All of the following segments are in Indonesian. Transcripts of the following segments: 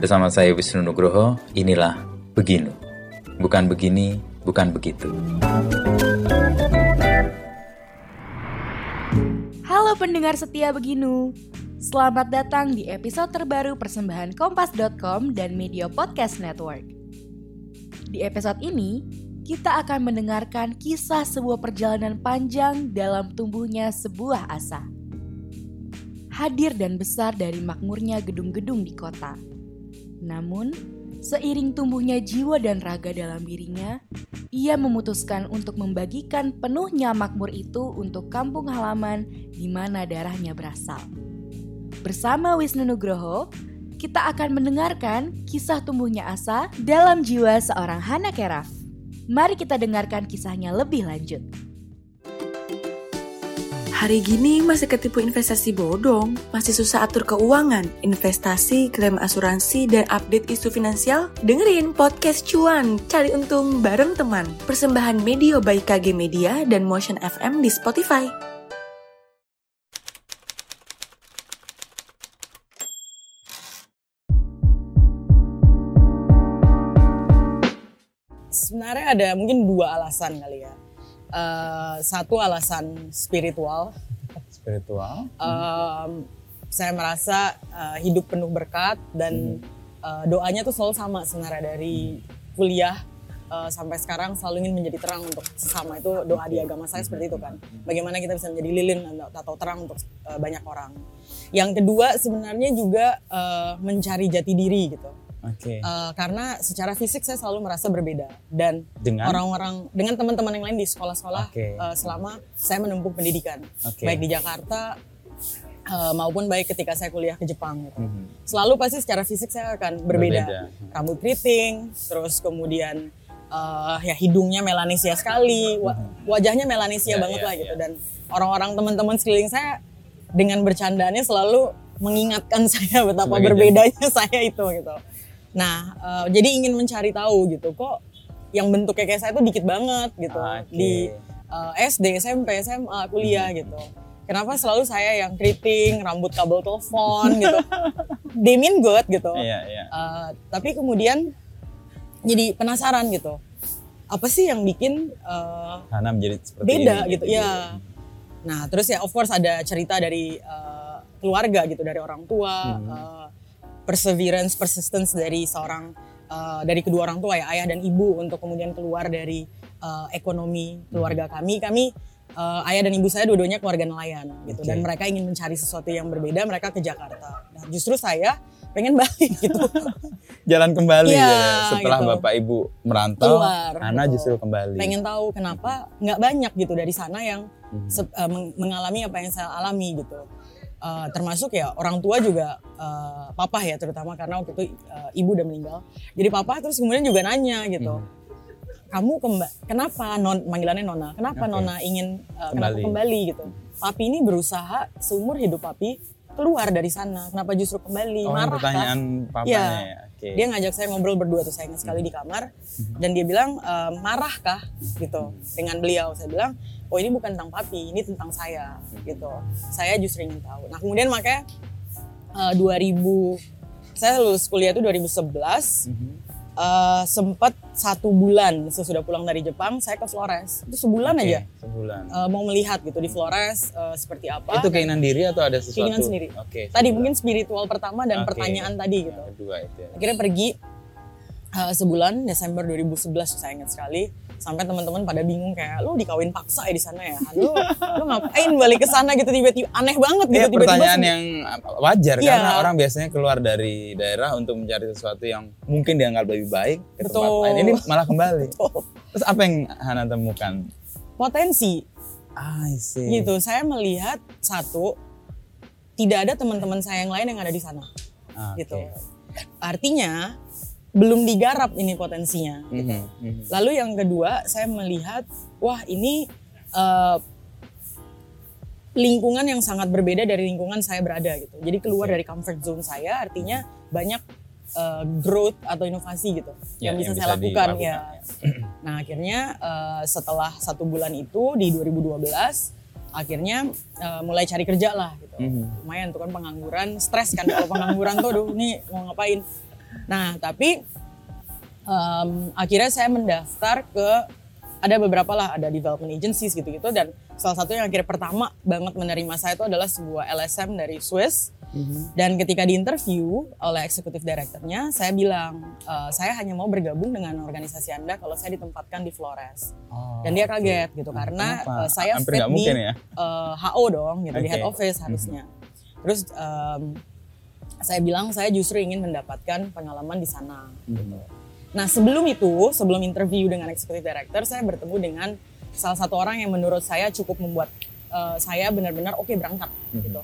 Bersama saya Wisnu Nugroho, inilah Beginu. Bukan begini, bukan begitu. Halo pendengar setia Beginu. Selamat datang di episode terbaru persembahan kompas.com dan Media Podcast Network. Di episode ini, kita akan mendengarkan kisah sebuah perjalanan panjang dalam tumbuhnya sebuah asa. Hadir dan besar dari makmurnya gedung-gedung di kota. Namun, seiring tumbuhnya jiwa dan raga dalam dirinya, ia memutuskan untuk membagikan penuhnya makmur itu untuk kampung halaman di mana darahnya berasal. Bersama Wisnu Nugroho, kita akan mendengarkan kisah tumbuhnya asa dalam jiwa seorang Hana Keraf. Mari kita dengarkan kisahnya lebih lanjut. Hari gini masih ketipu investasi bodong, masih susah atur keuangan, investasi, klaim asuransi, dan update isu finansial? Dengerin podcast cuan, cari untung bareng teman. Persembahan media by KG Media dan Motion FM di Spotify. Sebenarnya ada mungkin dua alasan kali ya. Uh, satu alasan spiritual. Spiritual. Um, saya merasa uh, hidup penuh berkat dan uh, doanya tuh selalu sama sebenarnya dari kuliah uh, sampai sekarang selalu ingin menjadi terang untuk sesama itu doa di agama saya seperti itu kan. Bagaimana kita bisa menjadi lilin atau terang untuk uh, banyak orang. Yang kedua sebenarnya juga uh, mencari jati diri gitu. Oke. Uh, karena secara fisik saya selalu merasa berbeda dan Dengan? orang-orang dengan teman-teman yang lain di sekolah-sekolah Oke. uh, selama saya menempuh pendidikan Oke. baik di Jakarta uh, maupun baik ketika saya kuliah ke Jepang gitu. Mhm. Selalu pasti secara fisik saya akan berbeda. Berbeda. Rambut keriting, terus kemudian uh, ya hidungnya melanesia sekali, wa- wajahnya melanesia Ya, banget ya, lah gitu ya. dan orang-orang teman-teman sekeliling saya dengan bercandanya selalu mengingatkan saya betapa Sebagai berbedanya saya itu gitu. Nah, eh, jadi ingin mencari tahu gitu, kok yang bentuknya kayak saya tuh dikit banget gitu Oke. di eh, SD, SMP, SMA, kuliah gitu. Kenapa selalu saya yang keriting, rambut kabel telepon gitu. They mean good gitu. Iya, iya. Eh, tapi kemudian jadi penasaran gitu. Apa sih yang bikin eh, Hana menjadi seperti beda ini, gitu ya. Nah terus ya of course ada cerita dari eh, keluarga gitu dari orang tua, eh, perseverance, persistence dari seorang eh, dari kedua orang tua ya ayah dan ibu untuk kemudian keluar dari eh, ekonomi keluarga kami. Kami eh, ayah dan ibu saya dua-duanya keluarga nelayan gitu Oke. dan mereka ingin mencari sesuatu yang berbeda. Mereka ke Jakarta. Nah justru saya pengen balik gitu. Jalan kembali Iya, ya. Setelah gitu. Bapak Ibu merantau, Keluar, gitu. justru kembali. pengen tahu kenapa nggak banyak gitu dari sana yang eh, meng- mengalami apa yang saya alami gitu. Eh, termasuk ya orang tua juga eh, papa ya terutama karena waktu itu eh, ibu udah meninggal. Jadi papa terus kemudian juga nanya gitu. Mhm. Kamu kemba- kenapa non manggilannya Nona? Kenapa Oke. Nona ingin eh, kenapa Kembali. kembali gitu? Papi ini berusaha seumur hidup papi keluar dari sana. Kenapa justru kembali? Oh, Marah pertanyaan papanya Iya. ya. Oke. Dia ngajak saya ngobrol berdua tuh saya ingat sekali di kamar dan dia bilang e, marah kah gitu dengan beliau. Saya bilang oh ini bukan tentang papi, ini tentang saya gitu. Saya justru ingin tahu. Nah kemudian makanya eh, 2000 saya lulus kuliah itu 2011 Mhm. Eh, sempat satu bulan sesudah pulang dari Jepang saya ke Flores itu sebulan Oke, aja Sebulan. eh, mau melihat gitu di Flores eh, seperti apa. itu keinginan diri atau ada sesuatu? Keinginan sendiri. Oke. Tadi sebulan. mungkin spiritual pertama dan Oke. pertanyaan tadi gitu. Yang kedua itu ya. akhirnya pergi uh, sebulan Desember 2011 saya ingat sekali sampai teman-teman pada bingung kayak lu dikawin paksa ya di sana ya lu lu ngapain balik ke sana gitu tiba-tiba aneh banget gitu Iya, tiba-tiba pertanyaan yang wajar Iya. karena orang biasanya keluar dari daerah untuk mencari sesuatu yang mungkin dianggap lebih baik ke tempat Betul. lain. Ini malah kembali. Betul. Terus apa yang Hana temukan? potensi I see. gitu saya melihat satu tidak ada teman-teman saya yang lain yang ada di sana Oke. gitu artinya belum digarap ini potensinya gitu. Mhm, mhm. Lalu yang kedua, saya melihat, wah ini eh, lingkungan yang sangat berbeda dari lingkungan saya berada gitu. Jadi keluar dari comfort zone saya, artinya banyak eh, growth atau inovasi gitu Ya, yang bisa yang saya bisa lakukan dilakukan, ya. Nah akhirnya eh, setelah satu bulan itu di 2012 akhirnya eh, mulai cari kerja lah gitu. Mhm. Lumayan tuh kan pengangguran, stres kan kalau pengangguran tuh, aduh ini mau ngapain? Nah, tapi um, akhirnya saya mendaftar ke ada beberapa lah, ada development agencies gitu-gitu dan salah satu yang akhirnya pertama banget menerima saya itu adalah sebuah LSM dari Swiss. Dan ketika di interview oleh eksekutif direkturnya, saya bilang "E, saya hanya mau bergabung dengan organisasi Anda kalau saya ditempatkan di Flores. Oh, Dan dia kaget gitu karena Kenapa? uh, saya Hampir fit di ya? uh, HO dong gitu di Oke. head office harusnya. Terus um, saya bilang saya justru ingin mendapatkan pengalaman di sana. Gitu. Nah sebelum itu, sebelum interview dengan executive director, saya bertemu dengan salah satu orang yang menurut saya cukup membuat uh, saya benar-benar oke berangkat gitu.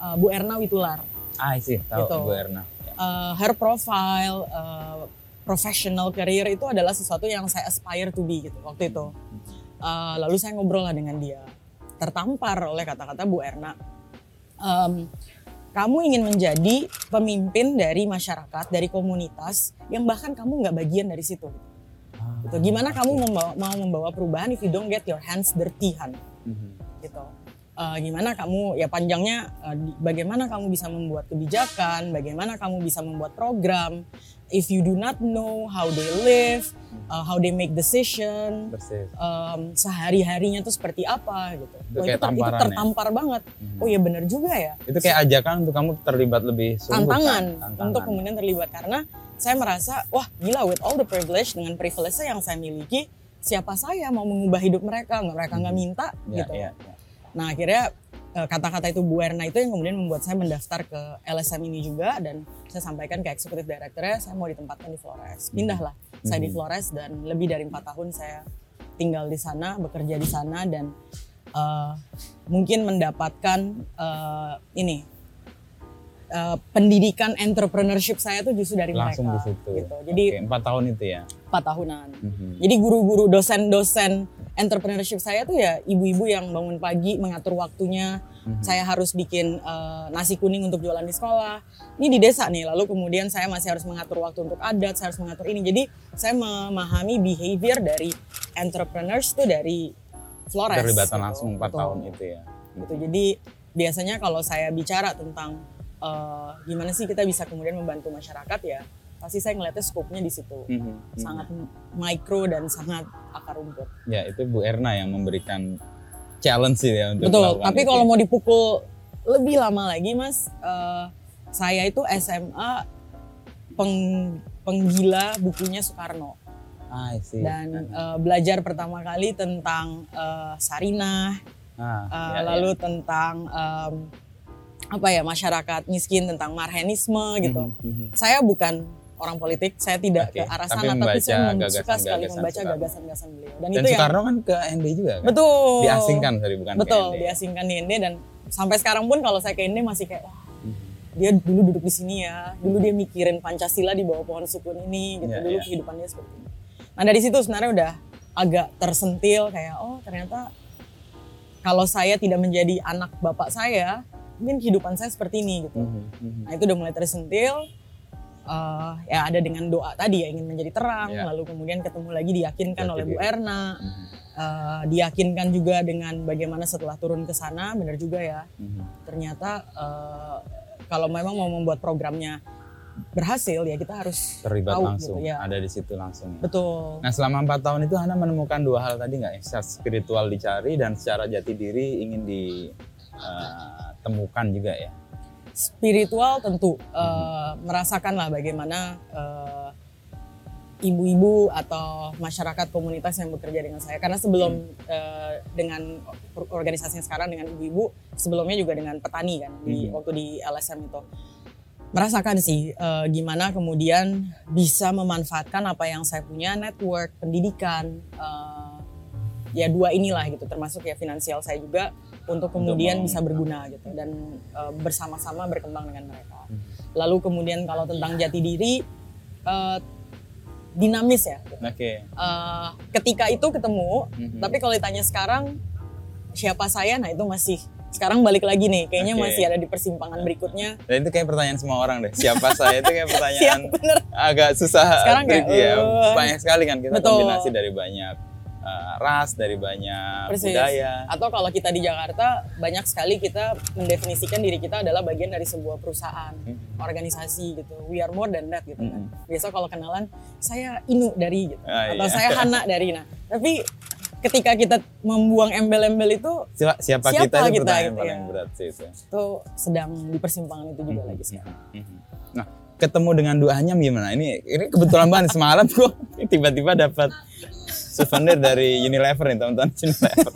Uh, Bu Erna Witular. Ah, sih, tahu Gitu. Bu Erna. Uh, her profile, uh, professional career itu adalah sesuatu yang saya aspire to be gitu waktu itu. Uh, lalu saya ngobrol lah dengan dia, tertampar oleh kata-kata Bu Erna. Um, kamu ingin menjadi pemimpin dari masyarakat, dari komunitas yang bahkan kamu nggak bagian dari situ. Ah, Gitu. Gimana kamu membawa, mau membawa perubahan if you don't get your hands dirty, Han? mhm. gitu. Eh, gimana kamu ya panjangnya di- bagaimana kamu bisa membuat kebijakan, bagaimana kamu bisa membuat program. If you do not know how they live, uh, how they make decision, Persis. um, sehari-harinya tuh seperti apa gitu. Itu Wah, kayak ter- tamparan ya? tertampar banget. Mhm. Oh iya bener juga ya. Itu kayak ajakan untuk kamu terlibat lebih sungguh Tantangan, kan? Tantangan. untuk kemudian terlibat karena saya merasa wah gila with all the privilege dengan privilege yang saya miliki siapa saya mau mengubah hidup mereka mereka nggak minta Ya, gitu. ya, ya. Nah akhirnya eh, kata-kata itu Bu Erna itu yang kemudian membuat saya mendaftar ke LSM ini juga dan saya sampaikan ke eksekutif direkturnya saya mau ditempatkan di Flores. Pindahlah saya di Mhm. Flores dan lebih dari empat tahun saya tinggal di sana, bekerja di sana dan eh, mungkin mendapatkan eh, ini eh, pendidikan entrepreneurship saya tuh justru dari Langsung di mereka. situ. Gitu. Jadi empat tahun itu ya. Empat tahunan. Mhm. Jadi guru-guru dosen-dosen entrepreneurship saya tuh ya ibu-ibu yang bangun pagi mengatur waktunya. Mhm. Saya harus bikin eh, nasi kuning untuk jualan di sekolah. Ini di desa nih. Lalu kemudian saya masih harus mengatur waktu untuk adat, saya harus mengatur ini. Jadi saya memahami behavior dari entrepreneurs tuh dari Flores. Terlibatan gitu. langsung empat Betul. tahun itu ya. Gitu. Jadi biasanya kalau saya bicara tentang eh, gimana sih kita bisa kemudian membantu masyarakat ya, pasti saya ngeliatnya skopnya di situ Mhm. Mhm. sangat mikro dan sangat akar rumput. Ya itu Bu Erna yang memberikan challenge sih ya untuk Betul. Tapi kalau mau dipukul lebih lama lagi, Mas, eh, saya itu SMA peng- penggila bukunya Soekarno Ah, dan eh, belajar pertama kali tentang eh, Sarinah, Ah, eh, ya, lalu ya. tentang em, apa ya masyarakat miskin, tentang marhenisme gitu. Mhm, mhm. Saya bukan orang politik, saya tidak Oke, ke arah tapi sana, tapi membaca saya suka sekali membaca gagasan-gagasan beliau. Dan, Dan itu yang Soekarno kan ke ND juga kan? betul Diasingkan sorry bukan betul ke ND. diasingkan di ND dan sampai sekarang pun kalau saya ke ND masih kayak wah Mhm. dia dulu duduk di sini ya dulu dia mikirin pancasila di bawah pohon sukun ini gitu Ya, dulu ya. kehidupannya seperti ini nah dari situ sebenarnya udah agak tersentil kayak oh ternyata kalau saya tidak menjadi anak bapak saya mungkin kehidupan saya seperti ini gitu Mhm, mhm. nah itu udah mulai tersentil Eh, ya ada dengan doa tadi ya ingin menjadi terang Ya. lalu kemudian ketemu lagi diyakinkan oleh Bu diri. Erna Mhm, Eh, diyakinkan juga dengan bagaimana setelah turun ke sana benar juga ya mhm. ternyata eh, kalau memang mau membuat programnya berhasil ya kita harus terlibat tahu langsung, gitu ya ada di situ langsung. ya. betul Nah selama empat tahun itu Hana menemukan dua hal tadi nggak? ya? Secara spiritual dicari dan secara jati diri ingin ditemukan juga ya. Spiritual tentu Mhm. merasakan lah bagaimana eh, ibu-ibu atau masyarakat komunitas yang bekerja dengan saya karena sebelum Hmm. eh, dengan or- organisasi yang sekarang dengan ibu-ibu sebelumnya juga dengan petani kan di Mhm. waktu di LSM itu merasakan sih eh, gimana kemudian bisa memanfaatkan apa yang saya punya network pendidikan eh, ya dua inilah gitu termasuk ya finansial saya juga untuk kemudian mau- bisa berguna gitu dan eh, bersama-sama berkembang dengan mereka Mhm. lalu kemudian kalau tentang jati diri eh, dinamis ya gitu. Oke. Eh, ketika itu ketemu Mhm. tapi kalau ditanya sekarang siapa saya nah itu masih sekarang balik lagi nih kayaknya Oke. masih ada di persimpangan berikutnya Dan itu kayak pertanyaan semua orang deh. Siapa saya itu kayak pertanyaan siap bener agak susah Sekarang kayak, ya. eh. Banyak sekali kan kita Betul. kombinasi dari banyak eh, ras, dari banyak Persis. budaya. Atau kalau kita di Jakarta banyak sekali kita mendefinisikan diri kita adalah bagian dari sebuah perusahaan, Hmm. organisasi gitu. We are more than that gitu kan. Mm-mm. Biasa kalau kenalan saya Inu dari gitu Ah, atau iya. saya Hana dari nah. Tapi ketika kita membuang embel-embel itu Siapa, siapa, Siapa kita itu kita pertanyaan gitu paling ya. berat sih itu. itu sedang di persimpangan itu juga Mhm, lagi sekarang. mhm. Ketemu dengan duanya gimana? Ini ini kebetulan banget semalam gua tiba-tiba dapat souvenir dari Unilever nih teman-teman Unilever.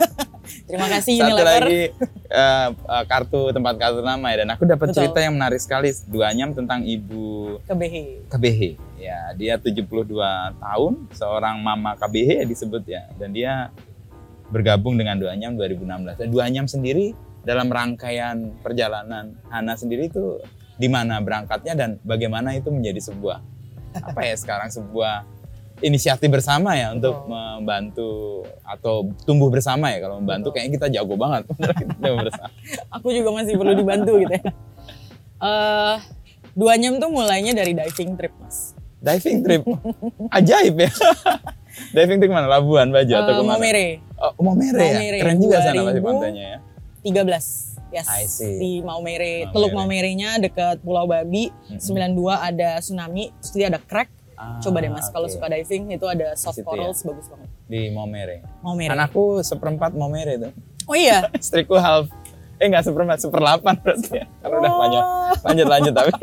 Terima kasih Satu Unilever. lagi eh, kartu tempat kartu nama ya dan aku dapat cerita yang menarik sekali duanyam tentang ibu KBH. KBH. Ya, dia 72 tahun, seorang mama KBH ya disebut ya. Dan dia bergabung dengan Duanyam 2016. Dan Duanyam sendiri dalam rangkaian perjalanan Hana sendiri itu di mana berangkatnya dan bagaimana itu menjadi sebuah apa ya sekarang sebuah inisiatif bersama ya untuk membantu atau tumbuh bersama ya kalau membantu Betul. kayaknya kita jago banget bersama. Aku juga masih perlu dibantu gitu ya. Eh, dua nyam tuh mulainya dari diving trip mas. Diving trip. Ajaib ya. Diving trip mana? Labuan Bajo atau Eh, ke mana? Maumere, Oh, Maumere ya? Maumere, Keren juga sana pasti 2000. pantainya ya. 13. Yes, I see. di Maumere. Maumere. Teluk Maumerenya dekat Pulau Babi. Mhm. 92 ada tsunami, dia ada crack. Ah, Coba deh mas, kalau oke. suka diving itu ada soft situ corals bagus banget. Di Maumere. Maumere. Anakku seperempat Maumere itu. Oh iya. Istriku half. Eh nggak seperempat, seperlapan berarti ya. Karena udah Oh. panjang. Lanjut, lanjut tapi.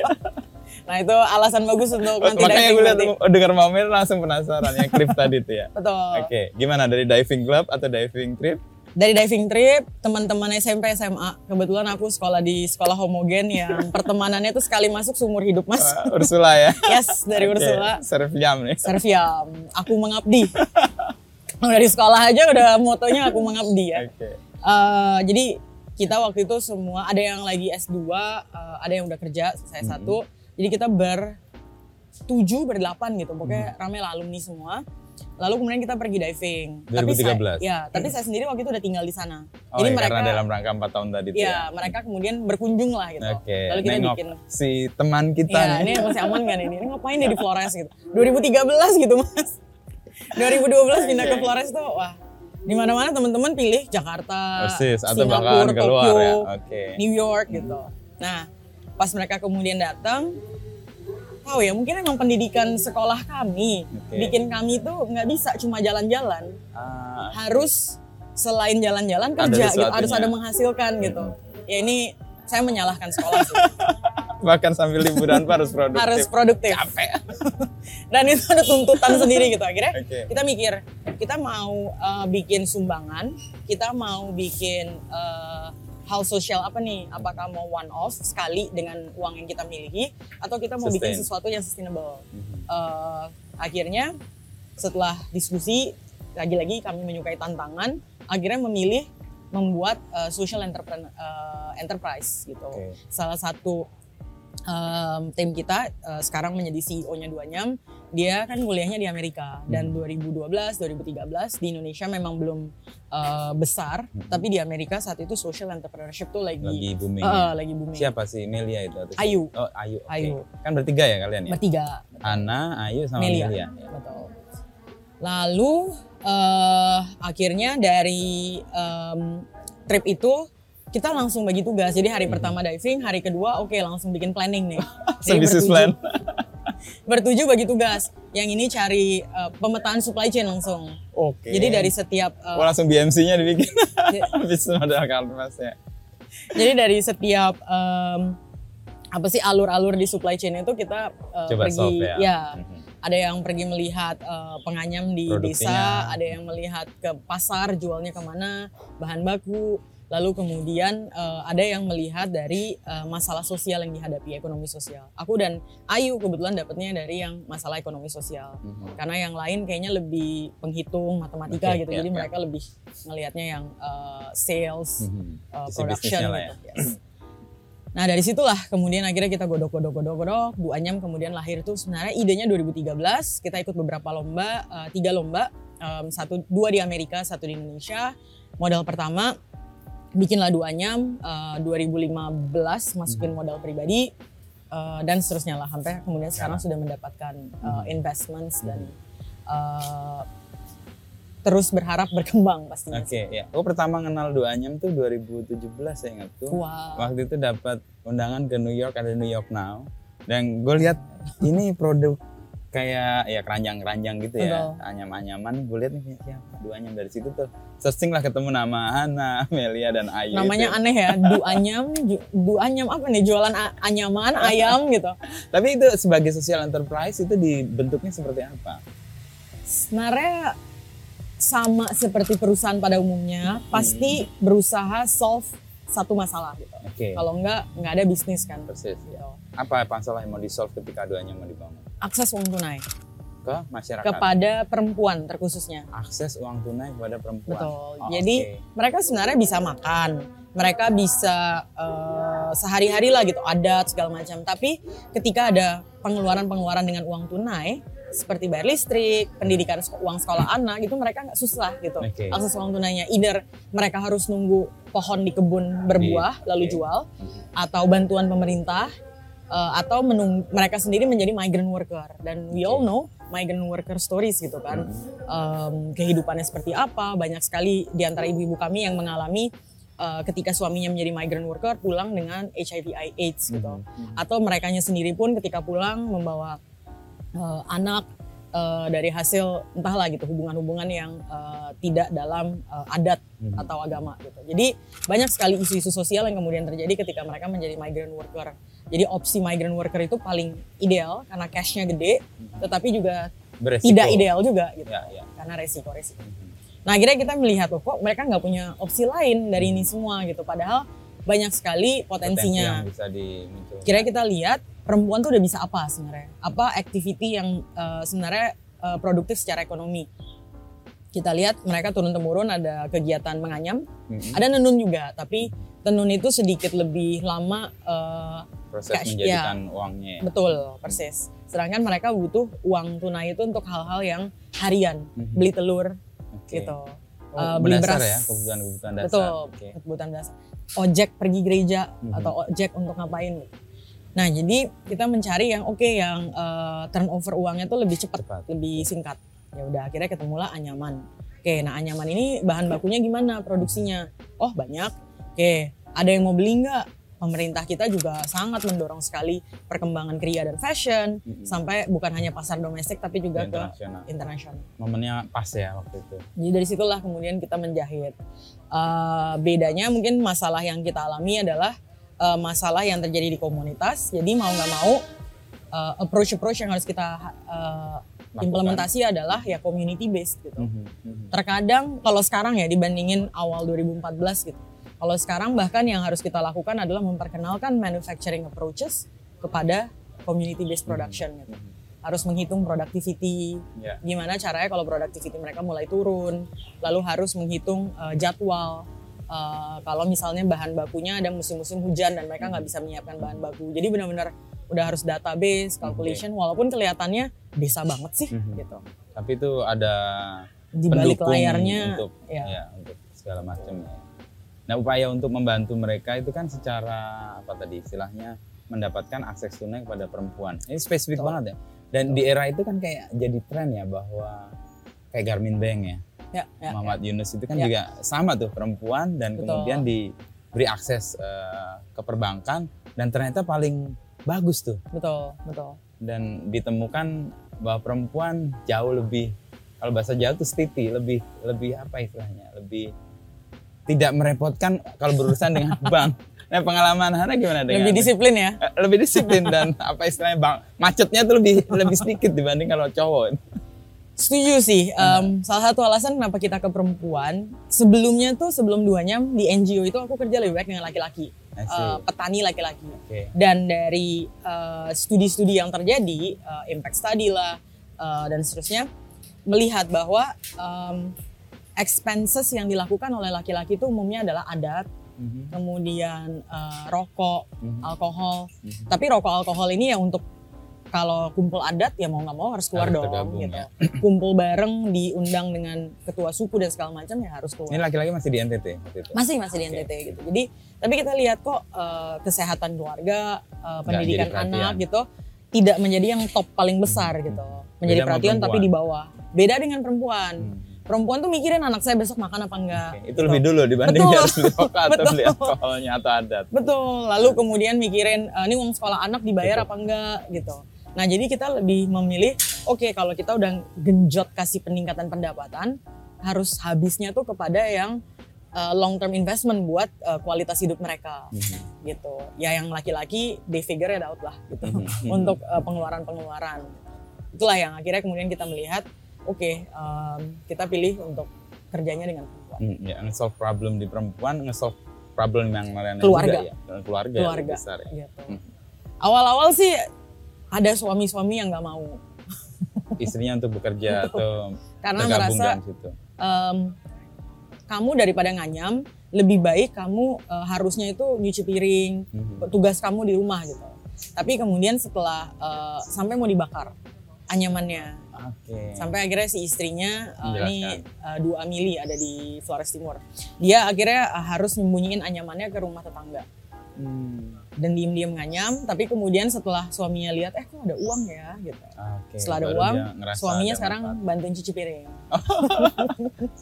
Nah itu alasan bagus untuk nanti Makanya diving gue lihat berarti. dengar Maumere langsung penasaran yang trip tadi itu ya. Betul. Oke, gimana dari diving club atau diving trip? Dari diving trip, teman-teman SMP SMA. Kebetulan aku sekolah di sekolah homogen yang pertemanannya tuh sekali masuk seumur hidup mas. Uh, Ursula ya. Yes, dari Oke, Ursula. Serve jam nih. Serviam, aku mengabdi. Dari sekolah aja udah motonya aku mengabdi ya. Oke. Eh, jadi kita waktu itu semua ada yang lagi S2, eh, ada yang udah kerja, saya satu. Jadi kita bertujuh, berdelapan gitu. Pokoknya rame lah alumni semua. Lalu kemudian kita pergi diving. Tapi 2013? saya, ya, tapi saya sendiri waktu itu udah tinggal di sana. Oh, ya, karena dalam rangka 4 tahun tadi ya, ya. mereka kemudian berkunjung lah gitu. Oke, Lalu kita nengok bikin si teman kita nih. ini masih aman gak nih? Ini ngapain dia di Flores gitu? 2013 gitu mas. 2012 pindah ke Flores tuh, wah di mana mana teman-teman pilih Jakarta, Persis, atau Singapura, bahkan keluar Tokyo, ya. Oke. New York gitu. Nah, pas mereka kemudian datang, tahu ya mungkin emang pendidikan sekolah kami Oke. bikin kami tuh nggak bisa cuma jalan-jalan, Ah, harus selain jalan-jalan Ada kerja gitu, sesuatunya. harus ada menghasilkan gitu. Ya ini saya menyalahkan sekolah sih. bahkan sambil liburan harus produktif. harus produktif. Dan itu ada tuntutan sendiri gitu. Akhirnya Oke. kita mikir, kita mau uh, bikin sumbangan, kita mau bikin uh, hal sosial apa nih? Apakah mau one off sekali dengan uang yang kita miliki, atau kita mau bikin Sustain. sesuatu yang sustainable? Mhm. Uh, akhirnya setelah diskusi, lagi-lagi kami menyukai tantangan, akhirnya memilih membuat uh, social entrepreneur, uh, enterprise gitu. Oke. Salah satu um, tim kita uh, sekarang menjadi CEO-nya Duanyam, dia kan kuliahnya di Amerika dan 2012, 2013 di Indonesia memang belum uh, besar, tapi di Amerika saat itu social entrepreneurship tuh lagi Lagi booming. uh, ya. lagi booming. Siapa sih Melia itu? Atau Ayu. Oh, Ayu. oke. Ayu. Kan bertiga ya kalian ya? Bertiga. Ana, Ayu sama Melia. Melia. Betul. Lalu eh, akhirnya dari em, trip itu kita langsung bagi tugas. Jadi hari pertama diving, hari kedua oke langsung bikin planning nih. So, bertujuh- plan. Bertujuh bagi tugas. Yang ini cari eh, pemetaan supply chain langsung. Oke. Jadi dari setiap eh, Oh, langsung BMC-nya dibikin. Bisnis modal kanvasnya. jadi dari setiap em, apa sih alur-alur di supply chain itu kita eh, Coba pergi solve ya. ya ada yang pergi melihat eh, penganyam di desa, ada yang melihat ke pasar jualnya ke mana, bahan baku, lalu kemudian eh, ada yang melihat dari eh, masalah sosial yang dihadapi ekonomi sosial. Aku dan Ayu kebetulan dapatnya dari yang masalah ekonomi sosial, Mhm. karena yang lain kayaknya lebih penghitung matematika Oke, gitu, ya, jadi ya. mereka lebih ngelihatnya yang eh, sales, Mhm. uh, production ya. gitu. Yes. Nah dari situlah kemudian akhirnya kita godok godok godok godok Bu Anyam kemudian lahir itu sebenarnya idenya 2013 kita ikut beberapa lomba uh, tiga lomba um, satu dua di Amerika satu di Indonesia modal pertama bikinlah Du Anyam uh, 2015 masukin modal pribadi uh, dan seterusnya lah sampai kemudian sekarang sudah mendapatkan uh, investments dan uh, terus berharap berkembang pastinya. Oke, ya. Aku pertama kenal Doanyam tuh 2017 saya ingat tuh. Wow. Waktu itu dapat undangan ke New York ada New York Now. Dan gue lihat ini produk kayak ya keranjang-keranjang gitu ya, Betul. anyam-anyaman. Gue lihat nih siapa Doanyam dari situ tuh. Searching lah ketemu nama Hana, Melia dan Ayu. Namanya itu. aneh ya, duanyam, ju- duanyam apa nih? Jualan anyaman, ayam gitu. Tapi itu sebagai social enterprise itu dibentuknya seperti apa? Sebenarnya sama seperti perusahaan pada umumnya, pasti berusaha solve satu masalah gitu. Oke. Kalau enggak, nggak ada bisnis kan. Persis. Ya. Gitu. Apa masalah yang mau di-solve ketika Doanyam mau dibangun? Akses uang tunai Ke masyarakat. kepada perempuan terkhususnya. akses uang tunai kepada perempuan. Betul. Oh, Jadi oke. mereka sebenarnya bisa makan, mereka bisa eh, sehari-hari lah gitu adat segala macam. Tapi ketika ada pengeluaran-pengeluaran dengan uang tunai seperti bayar listrik, pendidikan uang sekolah anak itu mereka nggak susah gitu. Oke. Akses uang tunainya either mereka harus nunggu pohon di kebun berbuah lalu oke. jual atau bantuan pemerintah eh, atau menung- mereka sendiri menjadi migrant worker. Dan we all know migrant worker stories gitu kan. Em, kehidupannya seperti apa banyak sekali di antara ibu-ibu kami yang mengalami eh, ketika suaminya menjadi migrant worker pulang dengan HIV AIDS gitu. Atau merekanya sendiri pun ketika pulang membawa eh, anak eh, dari hasil entahlah gitu hubungan-hubungan yang eh, tidak dalam eh, adat Mhm. atau agama gitu. Jadi banyak sekali isu-isu sosial yang kemudian terjadi ketika mereka menjadi migrant worker. Jadi opsi migrant worker itu paling ideal karena cashnya gede, tetapi juga Beresiko. tidak ideal juga gitu. Ya, ya. Karena resiko-resiko. Nah akhirnya kita melihat loh kok mereka nggak punya opsi lain dari ini semua gitu. Padahal banyak sekali Potensi potensinya. yang bisa dimunculkan. Kira kita lihat perempuan tuh udah bisa apa sebenarnya? Apa activity yang eh, sebenarnya eh, produktif secara ekonomi? Kita lihat mereka turun temurun ada kegiatan menganyam, Mhm. ada nenun juga, tapi tenun itu sedikit lebih lama eh, proses cash, menjadikan uangnya. ya. betul persis. Sedangkan mereka butuh uang tunai itu untuk hal-hal yang harian, Mhm. beli telur Oke. gitu. Oh, Eh, beli beras. ya kebutuhan-kebutuhan dasar. Betul, Oke. kebutuhan dasar. Ojek pergi gereja Mhm. atau ojek untuk ngapain gitu. Nah, jadi kita mencari yang oke yang eh, turnover uangnya tuh lebih cepat, Cepat. lebih singkat. Ya udah akhirnya ketemulah anyaman. Oke, nah anyaman ini bahan bakunya gimana produksinya? Oh, banyak. Oke, ada yang mau beli nggak? Pemerintah kita juga sangat mendorong sekali perkembangan kriya dan fashion Mhm. sampai bukan hanya pasar domestik tapi juga ke internasional. Momennya pas ya waktu itu. Jadi dari situlah kemudian kita menjahit. Eh, bedanya mungkin masalah yang kita alami adalah eh, masalah yang terjadi di komunitas. Jadi mau nggak mau eh, approach-approach yang harus kita Lakukan. implementasi adalah ya community based gitu. Mhm, mhm. Terkadang kalau sekarang ya dibandingin awal 2014 gitu. Kalau sekarang bahkan yang harus kita lakukan adalah memperkenalkan manufacturing approaches kepada community based production gitu. Harus menghitung productivity, Ya. gimana caranya kalau productivity mereka mulai turun, lalu harus menghitung uh, jadwal. Uh, kalau misalnya bahan bakunya ada musim-musim hujan dan mereka nggak bisa menyiapkan bahan baku, jadi benar-benar udah harus database, calculation, walaupun kelihatannya bisa banget sih Mhm. gitu. Tapi itu ada Di balik layarnya, untuk ya. ya, untuk segala macam ya. Nah, upaya untuk membantu mereka itu kan secara apa tadi istilahnya mendapatkan akses tunai kepada perempuan. Ini spesifik Betul. banget ya. Dan di era itu kan kayak jadi tren ya bahwa kayak Garmin Bank ya, ya, ya, Muhammad Yunus itu kan Ya. juga sama tuh perempuan dan Betul. kemudian diberi akses eh, ke perbankan dan ternyata paling bagus tuh betul, betul. dan ditemukan bahwa perempuan jauh lebih kalau bahasa Jawa tuh stiti lebih lebih apa istilahnya lebih tidak merepotkan kalau berurusan dengan bank. Nah pengalaman Hana gimana dengan Lebih disiplin ya. Eh, lebih disiplin dan apa istilahnya bang macetnya tuh lebih lebih sedikit dibanding kalau cowok. Setuju sih. Em, salah satu alasan kenapa kita ke perempuan, sebelumnya tuh sebelum duanya di NGO itu aku kerja lebih baik dengan laki-laki. Eh, petani laki-laki. Oke. Dan dari eh, studi-studi yang terjadi, eh, impact study lah eh, dan seterusnya, melihat bahwa em, expenses yang dilakukan oleh laki-laki itu umumnya adalah adat, Mhm, kemudian eh, rokok, mhm, alkohol. mhm. Tapi rokok alkohol ini ya untuk kalau kumpul adat ya mau nggak mau harus keluar Harus dong tergabung, gitu. ya. Kumpul bareng diundang dengan ketua suku dan segala macam ya harus keluar. Ini laki-laki masih di NTT waktu itu. Masih masih di Oke. NTT gitu. Jadi tapi kita lihat kok eh, kesehatan keluarga, eh, pendidikan anak gitu tidak menjadi yang top paling besar gitu. Menjadi Beda perhatian tapi di bawah. Beda dengan perempuan. Hmm. perempuan tuh mikirin anak saya besok makan apa enggak. Oke, Itu lebih dulu dibanding Betul. harus beli atau beli alkoholnya atau adat. Betul. Lalu kemudian mikirin eh, ini uang sekolah anak dibayar Betul. apa enggak gitu. Nah, jadi kita lebih memilih oke kalau kita udah genjot kasih peningkatan pendapatan harus habisnya tuh kepada yang long term investment buat eh, kualitas hidup mereka Mhm. gitu. Ya yang laki-laki they figure it out lah gitu Mhm. untuk eh, pengeluaran-pengeluaran. Itulah yang akhirnya kemudian kita melihat oke em, kita pilih untuk kerjanya dengan perempuan. Hmm, ya, nge-solve problem di perempuan, nge-solve problem yang lain Keluarga. juga ya. Dan keluarga, yang Keluarga. besar ya. gitu. Mhm. Awal-awal sih ada suami-suami yang nggak mau. Istrinya untuk bekerja atau karena merasa em, kamu daripada nganyam lebih baik kamu eh, harusnya itu nyuci piring Mhm. tugas kamu di rumah gitu. Tapi kemudian setelah eh, sampai mau dibakar anyamannya. Oke. sampai akhirnya si istrinya eh, ini eh, dua mili ada di Flores Timur. Dia akhirnya eh, harus nyembunyiin anyamannya ke rumah tetangga. Hmm, dan diem-diem nganyam tapi kemudian setelah suaminya lihat eh kok ada uang ya gitu Oke. setelah ada uang suaminya ada sekarang manfaat. bantuin cuci piring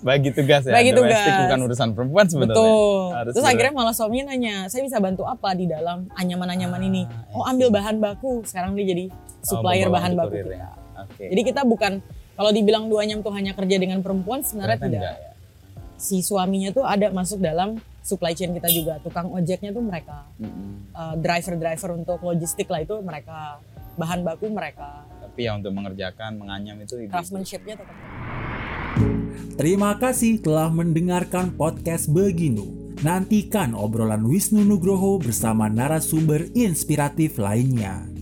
bagi tugas ya. Bagi Domestik tugas. bukan urusan perempuan sebetulnya. Betul. Harus Terus akhirnya malah suaminya nanya, saya bisa bantu apa di dalam anyaman-anyaman Ah, ini? Oh ambil bahan baku. Sekarang dia jadi supplier Oh, bahan baku kita. ya. Oke. Jadi kita bukan kalau dibilang dua nyam tuh hanya kerja dengan perempuan sebenarnya Ternyata tidak. enggak ya. Si suaminya tuh ada masuk dalam supply chain kita juga. Tukang ojeknya tuh mereka. Mm-mm. Uh, driver-driver untuk logistik lah itu mereka. Bahan baku mereka. Tapi ya untuk mengerjakan, menganyam itu. Craftsmanship-nya tetap. Terima kasih telah mendengarkan podcast Beginu. Nantikan obrolan Wisnu Nugroho bersama narasumber inspiratif lainnya.